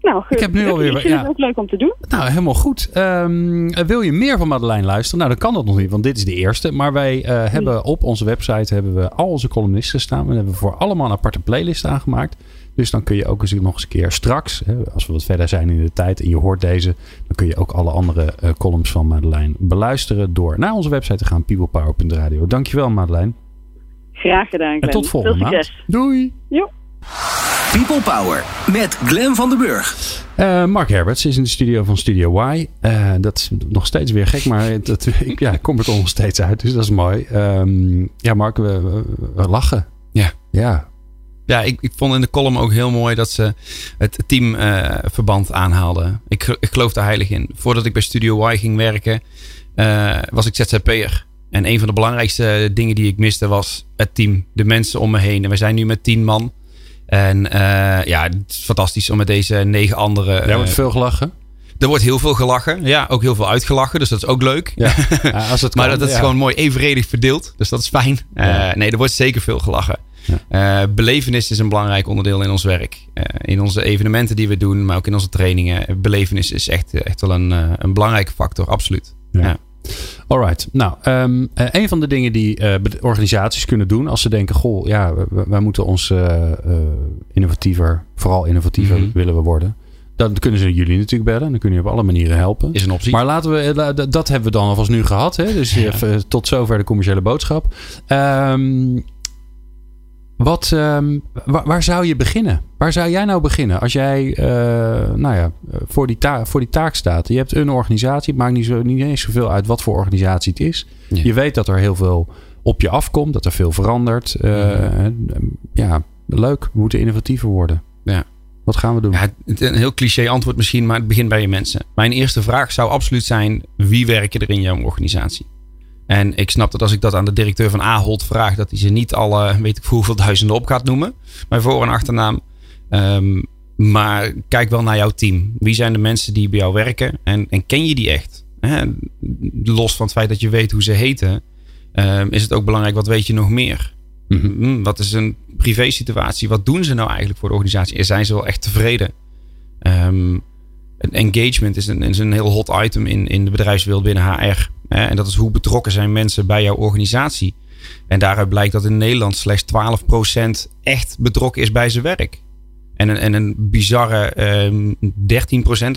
Nou, ik heb nu alweer. Ik vind het ook leuk om te doen. Nou, helemaal goed. Um, wil je meer van Madeleine luisteren? Nou, dan kan dat nog niet, want dit is de eerste. Maar wij uh, hebben op onze website hebben we al onze columnisten staan. We hebben voor allemaal een aparte playlist aangemaakt. Dus dan kun je ook eens nog eens een keer straks, hè, als we wat verder zijn in de tijd en je hoort deze, dan kun je ook alle andere uh, columns van Madeleine beluisteren door naar onze website te gaan, peoplepower.radio. Dankjewel Madeleine. Graag gedaan. Glenn. En tot volgende maand. Doei. Jo. People Power met Glen van den Burg. Uh, Mark Herberts is in de studio van Studio Y. Uh, dat is nog steeds weer gek, maar dat, ik, ja, kom er toch nog steeds uit. Dus dat is mooi. Um, ja, Mark, we, we, we, lachen. Ja. Ja. Ja, ik, ik vond in de column ook heel mooi dat ze het teamverband uh, aanhaalden. Ik, ik geloof daar heilig in. Voordat ik bij Studio Y ging werken, was ik ZZP'er. En een van de belangrijkste dingen die ik miste was het team. De mensen om me heen. En we zijn nu met tien man. En uh, ja, het is fantastisch om met deze negen andere... Er wordt veel gelachen. Er wordt heel veel gelachen. Ja, ook heel veel uitgelachen. Dus dat is ook leuk. Ja, als het maar dat, is ja. gewoon mooi evenredig verdeeld. Dus dat is fijn. Uh, nee, er wordt zeker veel gelachen. Uh, belevenis is een belangrijk onderdeel in ons werk. Uh, in onze evenementen die we doen, maar ook in onze trainingen. Belevenis is echt, echt wel een, een belangrijke factor, absoluut. Ja. Alright. Nou, um, een van de dingen die uh, organisaties kunnen doen als ze denken: Goh, ja, wij moeten ons uh, innovatiever, vooral innovatiever Mhm. willen we worden. Dan kunnen ze jullie natuurlijk bellen. Dan kunnen jullie op alle manieren helpen. Is een optie. Maar laten we, dat hebben we dan alvast nu gehad. Hè? Dus even, tot zover de commerciële boodschap. Um, wat, um, waar, waar, zou je beginnen? Waar zou jij nou beginnen als jij uh, nou ja, voor, die ta- voor die taak staat? Je hebt een organisatie, het maakt niet, zo, niet eens zoveel uit wat voor organisatie het is. Ja. Je weet dat er heel veel op je afkomt, dat er veel verandert. Uh, ja. ja, leuk. We moeten innovatiever worden. Ja. Wat gaan we doen? Ja, een heel cliché antwoord misschien, maar het begint bij je mensen. Mijn eerste vraag zou absoluut zijn: wie werken er in jouw organisatie? En ik snap dat als ik dat aan de directeur van Ahold vraag, dat hij ze niet alle, weet ik hoeveel duizenden op gaat noemen. Mijn voor- en achternaam. Um, maar kijk wel naar jouw team. Wie zijn de mensen die bij jou werken? En, en ken je die echt? He, los van het feit dat je weet hoe ze heten, um, is het ook belangrijk wat weet je nog meer? Mm-hmm. Wat is een privé situatie? Wat doen ze nou eigenlijk voor de organisatie? Zijn ze wel echt tevreden? Um, engagement is een, is een heel hot item in, in de bedrijfswereld binnen HR. En dat is hoe betrokken zijn mensen bij jouw organisatie. En daaruit blijkt dat in Nederland slechts 12% echt betrokken is bij zijn werk. En een, en een bizarre um, 13%,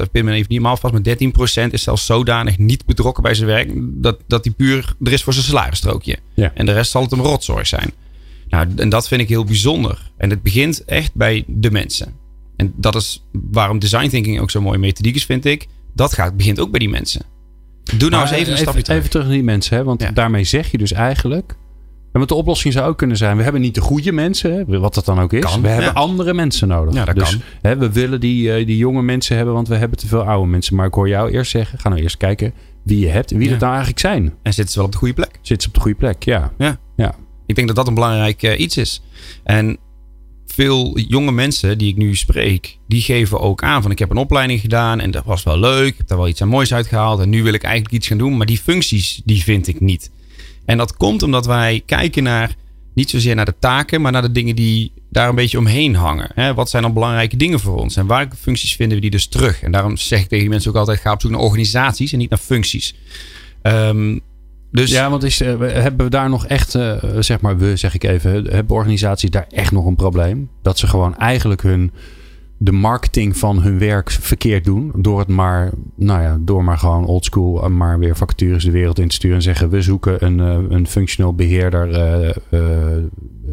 of pin me even niet helemaal vast, maar 13% is zelfs zodanig niet betrokken bij zijn werk dat, dat hij puur er is voor zijn salarisstrookje. Ja. En de rest zal het een rotzorg zijn. Nou, en dat vind ik heel bijzonder. En het begint echt bij de mensen. En dat is waarom design thinking ook zo mooi methodiek is, vind ik. Dat gaat, begint ook bij die mensen. Doe nou maar eens even een stapje even, terug. Even terug naar die mensen, hè? want ja. daarmee zeg je dus eigenlijk. Want de oplossing zou ook kunnen zijn: we hebben niet de goede mensen, wat dat dan ook is. Kan, we ja. hebben andere mensen nodig. Ja, dat dus kan. Hè, we willen die, uh, die jonge mensen hebben, want we hebben te veel oude mensen. Maar ik hoor jou eerst zeggen: ga nou eerst kijken wie je hebt en wie Ja. dat nou eigenlijk zijn. En zitten ze wel op de goede plek? Zitten ze op de goede plek? Ja. Ja. ja. Ik denk dat dat een belangrijk uh, iets is. En veel jonge mensen die ik nu spreek, die geven ook aan van ik heb een opleiding gedaan en dat was wel leuk. Ik heb daar wel iets aan moois uitgehaald en nu wil ik eigenlijk iets gaan doen. Maar die functies, die vind ik niet. En dat komt omdat wij kijken naar, niet zozeer naar de taken, maar naar de dingen die daar een beetje omheen hangen. Wat zijn dan belangrijke dingen voor ons? En welke functies vinden we die dus terug? En daarom zeg ik tegen die mensen ook altijd, ga op zoek naar organisaties en niet naar functies. Um, dus, ja, want is, uh, hebben we daar nog echt, uh, zeg maar, we zeg ik even, hebben organisaties daar echt nog een probleem? Dat ze gewoon eigenlijk hun, de marketing van hun werk verkeerd doen. Door het maar, nou ja, door maar gewoon oldschool, maar weer vacatures de wereld in te sturen. En zeggen, we zoeken een, een functional beheerder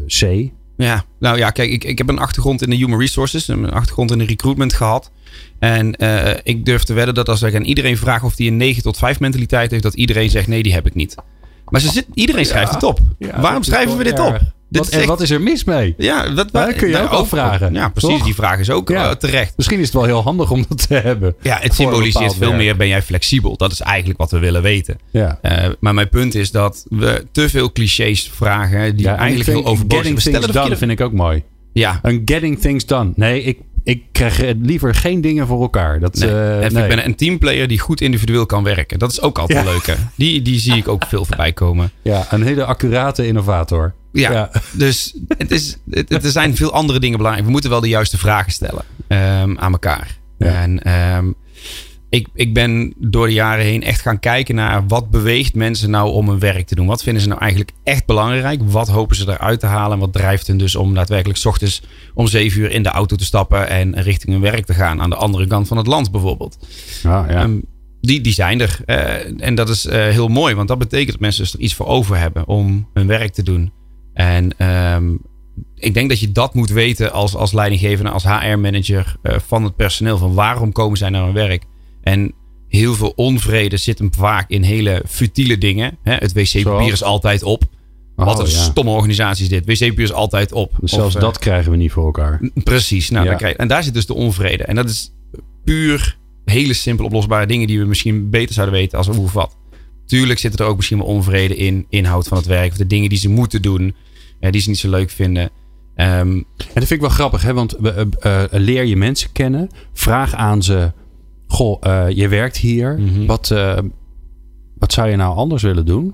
C. Ja, nou ja, kijk, ik, ik heb een achtergrond in de human resources, een achtergrond in de recruitment gehad. En uh, ik durf te wedden dat als ik aan iedereen vraag of hij een 9 tot 5 mentaliteit heeft, dat iedereen zegt nee, die heb ik niet. Maar ze zit, iedereen schrijft ja, het op. Ja, Waarom schrijven we dit op? Wat, en echt, wat is er mis mee? Ja, dat ja, kun je ook al vragen. Ja, precies. Toch? Die vraag is ook ja. uh, terecht. Misschien is het wel heel handig om dat te hebben. Ja, het symboliseert veel meer: ben jij flexibel? Dat is eigenlijk wat we willen weten. Ja. Uh, maar mijn punt is dat we te veel clichés vragen die eigenlijk heel overbodig zijn. We stellen done vind ik ook mooi. Ja. Een getting things done. Nee, ik, ik krijg liever geen dingen voor elkaar. Dat, nee. uh, nee. Ik ben een teamplayer die goed individueel kan werken. Dat is ook altijd ja. leuk. Hè? Die, die zie ik ook veel voorbij komen. Ja, een hele accurate innovator. Ja, ja. dus het is, het, er zijn veel andere dingen belangrijk. We moeten wel de juiste vragen stellen um, aan elkaar. Ja. En um, ik, ik ben door de jaren heen echt gaan kijken naar wat beweegt mensen nou om hun werk te doen. Wat vinden ze nou eigenlijk echt belangrijk? Wat hopen ze eruit te halen? En wat drijft hen dus om daadwerkelijk s ochtends om zeven uur in de auto te stappen en richting hun werk te gaan? Aan de andere kant van het land bijvoorbeeld. Ah, ja. um, die, die zijn er. Uh, en dat is uh, heel mooi, want dat betekent dat mensen dus er iets voor over hebben om hun werk te doen. En um, ik denk dat je dat moet weten als, als leidinggevende, als HR-manager uh, van het personeel. Van waarom komen zij naar hun werk? En heel veel onvrede zit hem vaak in hele futiele dingen. Hè? Het wc-papier is altijd op. Oh, Wat een ja. stomme organisatie is dit. Wc-papier is altijd op. Zelfs Of, eh, dat krijgen we niet voor elkaar. Precies. Nou, Ja. krijg en daar zit dus de onvrede. En dat is puur hele simpel oplosbare dingen die we misschien beter zouden weten als hoe of wat. Tuurlijk zit er ook misschien wel onvrede in inhoud van het werk. Of de dingen die ze moeten doen. eh, die ze niet zo leuk vinden. Ehm, En dat vind ik wel grappig, hè? want eh, leer je mensen kennen. Vraag aan ze: Goh, eh, je werkt hier. Mhm. wat, eh, wat zou je nou anders willen doen?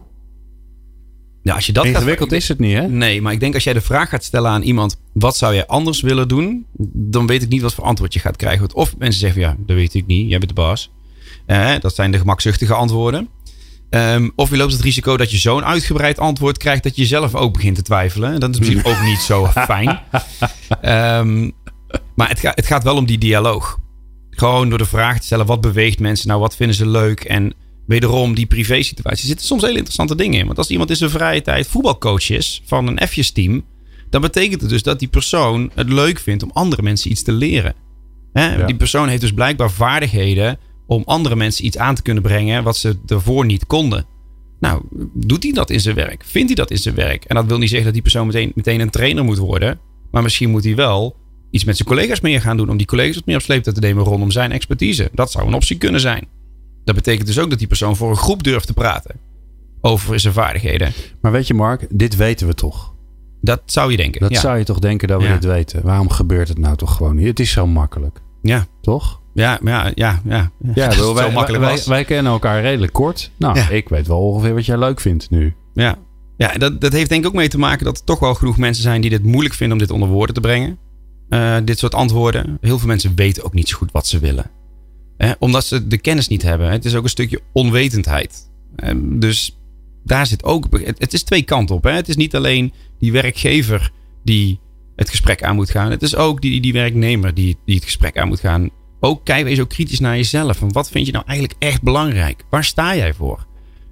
nou, als je dat gaat- Ingewikkeld is het niet, hè? Nee, maar ik denk als jij de vraag gaat stellen aan iemand: wat zou jij anders willen doen? Dan weet ik niet wat voor antwoord je gaat krijgen. Want Of mensen zeggen: ja, dat weet ik niet, jij bent de baas. Eh, dat zijn de gemakzuchtige antwoorden. Ehm, of je loopt het risico dat je zo'n uitgebreid antwoord krijgt dat je zelf ook begint te twijfelen. Dat is misschien ook niet zo fijn. Ehm, maar het, gaat het gaat wel om die dialoog. Gewoon door de vraag te stellen: wat beweegt mensen nou? Wat vinden ze leuk? En wederom die privé situatie. Er zitten soms hele interessante dingen in. Want als iemand in zijn vrije tijd voetbalcoach is van een F'jes-team. dan betekent het dus dat die persoon het leuk vindt om andere mensen iets te leren. Hè? Ja. Die persoon heeft dus blijkbaar vaardigheden om andere mensen iets aan te kunnen brengen wat ze ervoor niet konden. Nou, doet hij dat in zijn werk? Vindt hij dat in zijn werk? En dat wil niet zeggen dat die persoon meteen, meteen een trainer moet worden. Maar misschien moet hij wel iets met zijn collega's meer gaan doen. Om die collega's wat meer op sleeptouw te nemen rondom zijn expertise. Dat zou een optie kunnen zijn. Dat betekent dus ook dat die persoon voor een groep durft te praten. Over zijn vaardigheden. Maar weet je, Mark, dit weten we toch? Dat zou je denken. Dat ja. zou je toch denken dat we Ja. dit weten? Waarom gebeurt het nou toch gewoon niet? Het is zo makkelijk, Ja, toch? ja, ja, ja. ja. Ja, bedoel, wij, wij, wij kennen elkaar redelijk kort. Nou, Ja. ik weet wel ongeveer wat jij leuk vindt nu. Ja, ja dat, dat heeft denk ik ook mee te maken dat er toch wel genoeg mensen zijn die dit moeilijk vinden om dit onder woorden te brengen. Eh, dit soort antwoorden. Heel veel mensen weten ook niet zo goed wat ze willen. Omdat ze de kennis niet hebben. Het is ook een stukje onwetendheid. Eh, dus daar zit ook. Het, is twee kanten op. Hè. Het is niet alleen die werkgever die het gesprek aan moet gaan. Het is ook die, die werknemer die, die het gesprek aan moet gaan. Ook kijk wees ook kritisch naar jezelf. Van wat vind je nou eigenlijk echt belangrijk? Waar sta jij voor?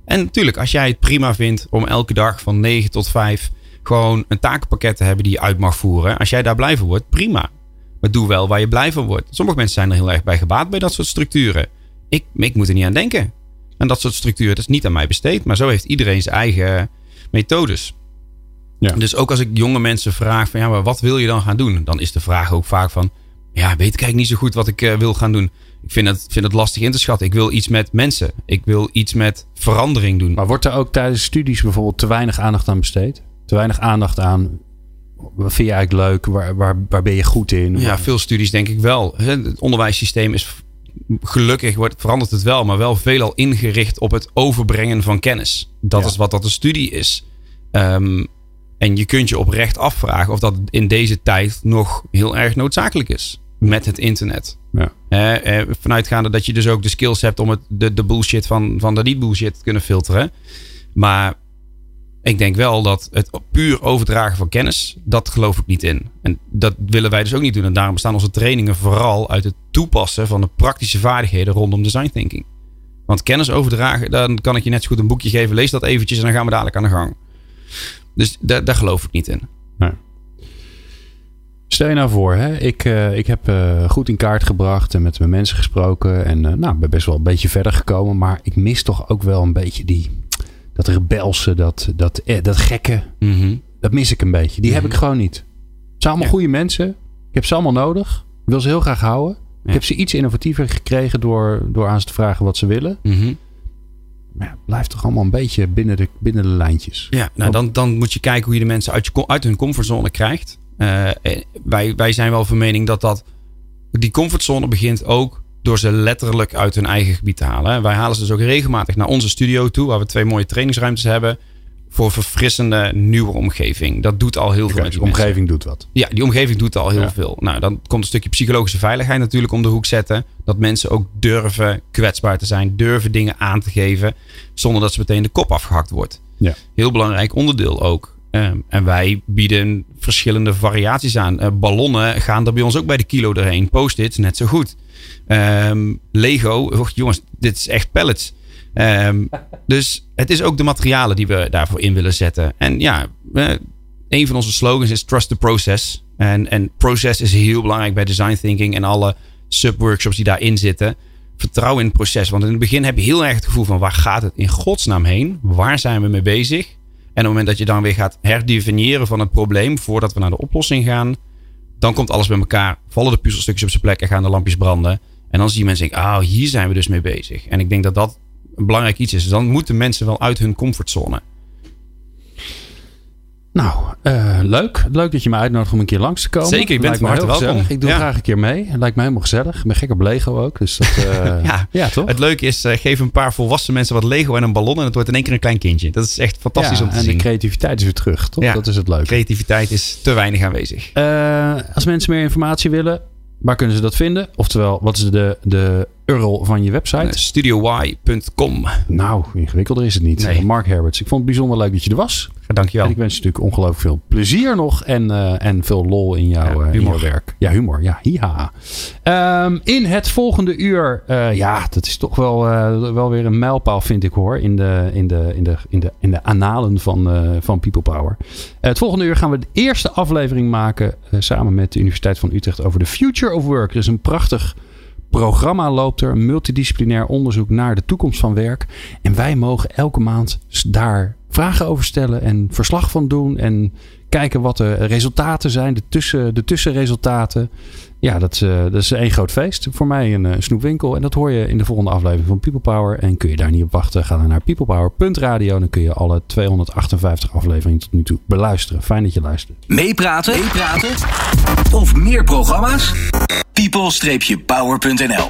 En natuurlijk, als jij het prima vindt om elke dag van 9 tot 5 gewoon een takenpakket te hebben die je uit mag voeren. Als jij daar blij van wordt, prima. Maar doe wel waar je blij van wordt. Sommige mensen zijn er heel erg bij gebaat bij dat soort structuren. Ik, ik moet er niet aan denken. En dat soort structuren, dat is niet aan mij besteed. Maar zo heeft iedereen zijn eigen methodes. Ja. Dus ook als ik jonge mensen vraag van ja, maar wat wil je dan gaan doen? Dan is de vraag ook vaak van ja, weet ik eigenlijk niet zo goed wat ik eh, wil gaan doen. Ik vind het, vind het lastig in te schatten. Ik wil iets met mensen. Ik wil iets met verandering doen. Maar wordt er ook tijdens studies bijvoorbeeld te weinig aandacht aan besteed? Te weinig aandacht aan. Wat vind je eigenlijk leuk? Waar, waar, waar ben je goed in? Ja, veel studies denk ik wel. Het onderwijssysteem is gelukkig wordt, verandert het wel, maar wel veelal ingericht op het overbrengen van kennis. Dat Ja. is wat dat een studie is. Ehm, en je kunt je oprecht afvragen of dat in deze tijd nog heel erg noodzakelijk is met het internet. Ja. Eh, eh, vanuitgaande dat je dus ook de skills hebt om het, de, de bullshit van, van de niet bullshit te kunnen filteren. Maar ik denk wel dat het puur overdragen van kennis, dat geloof ik niet in. En dat willen wij dus ook niet doen. En daarom bestaan onze trainingen vooral uit het toepassen van de praktische vaardigheden rondom design thinking. Want kennis overdragen, dan kan ik je net zo goed een boekje geven. Lees dat eventjes en dan gaan we dadelijk aan de gang. Dus daar, daar geloof ik niet in. Stel je nou voor, hè? Ik, eh, ik heb eh, goed in kaart gebracht en met mijn mensen gesproken. En eh, nou, ben best wel een beetje verder gekomen. Maar ik mis toch ook wel een beetje die, dat rebelse, dat, dat, eh, dat gekke. Dat mis ik een beetje. Die heb ik gewoon niet. Het zijn allemaal Ja. goede mensen. Ik heb ze allemaal nodig. Ik wil ze heel graag houden. Ik heb ze iets innovatiever gekregen door, door aan ze te vragen wat ze willen. Maar ja, blijft toch allemaal een beetje binnen de, binnen de lijntjes. Ja, nou dan, dan moet je kijken hoe je de mensen uit, je, uit hun comfortzone krijgt. Eh, eh, wij, wij zijn wel van mening dat, dat die comfortzone begint ook door ze letterlijk uit hun eigen gebied te halen. Wij halen ze dus ook regelmatig naar onze studio toe, waar we twee mooie trainingsruimtes hebben. Voor verfrissende nieuwe omgeving. Dat doet al heel veel met die mensen. omgeving doet wat. Ja, die omgeving doet al heel Ja. veel. Nou, dan komt een stukje psychologische veiligheid natuurlijk om de hoek zetten. Dat mensen ook durven kwetsbaar te zijn, durven dingen aan te geven, zonder dat ze meteen de kop afgehakt wordt. Ja. Heel belangrijk onderdeel ook. Ehm, en wij bieden verschillende variaties aan. Eh, ballonnen gaan er bij ons ook bij de kilo doorheen. Post-its net zo goed. Ehm, Lego, och, jongens, dit is echt pallets. Ehm, dus het is ook de materialen die we daarvoor in willen zetten. En ja, een van onze slogans is trust the process. En, en process is heel belangrijk bij design thinking en alle subworkshops die daarin zitten. Vertrouw in het proces. Want in het begin heb je heel erg het gevoel van waar gaat het in godsnaam heen? Waar zijn we mee bezig? En op het moment dat je dan weer gaat herdefiniëren van het probleem voordat we naar de oplossing gaan, dan komt alles bij elkaar. Vallen de puzzelstukjes op zijn plek en gaan de lampjes branden. En dan zie je mensen denken, ah, hier zijn we dus mee bezig. En ik denk dat dat een belangrijk iets is. Dus dan moeten mensen wel uit hun comfortzone. Nou, uh, leuk. Leuk dat je me uitnodigt om een keer langs te komen. Zeker, ik ben van harte welkom. Ik doe ja. graag een keer mee. Het lijkt me helemaal gezellig. Ik ben gek op Lego ook. Dus dat, uh, ja, ja, toch? Het leuke is, uh, geef een paar volwassen mensen wat Lego en een ballon... en het wordt in één keer een klein kindje. Dat is echt fantastisch om te en zien. En de creativiteit is weer terug, toch? dat is het leuke. Creativiteit is te weinig aanwezig. als mensen meer informatie willen... Waar kunnen ze dat vinden? Oftewel, wat is de, de URL van je website? studioy.com. Nou, ingewikkelder is het niet. Nee. Mark Herberts, ik vond het bijzonder leuk dat je er was. Dankjewel. En ik wens je natuurlijk ongelooflijk veel plezier nog en, uh, en veel lol in, jouw, ja, in jouw werk. Ja, humor. Ja, hiha. Um, in het volgende uur, uh, ja, dat is toch wel, uh, wel weer een mijlpaal, vind ik hoor. In de, in de, in de, in de, in de analen van, van People Power. het volgende uur gaan we de eerste aflevering maken samen met de Universiteit van Utrecht over de Future of Work. Er is een prachtig programma loopt er, een multidisciplinair onderzoek naar de toekomst van werk. En wij mogen elke maand daar vragen over stellen en verslag van doen. En kijken wat de resultaten zijn, de, tussen, de tussenresultaten. Ja, dat, uh, dat is één groot feest. Voor mij een uh, snoepwinkel. En dat hoor je in de volgende aflevering van People Power. En kun je daar niet op wachten, ga dan naar peoplepower.radio. Dan kun je alle 258 afleveringen tot nu toe beluisteren. Fijn dat je luistert. Meepraten? Meepraten? Of meer programma's? people-power.nl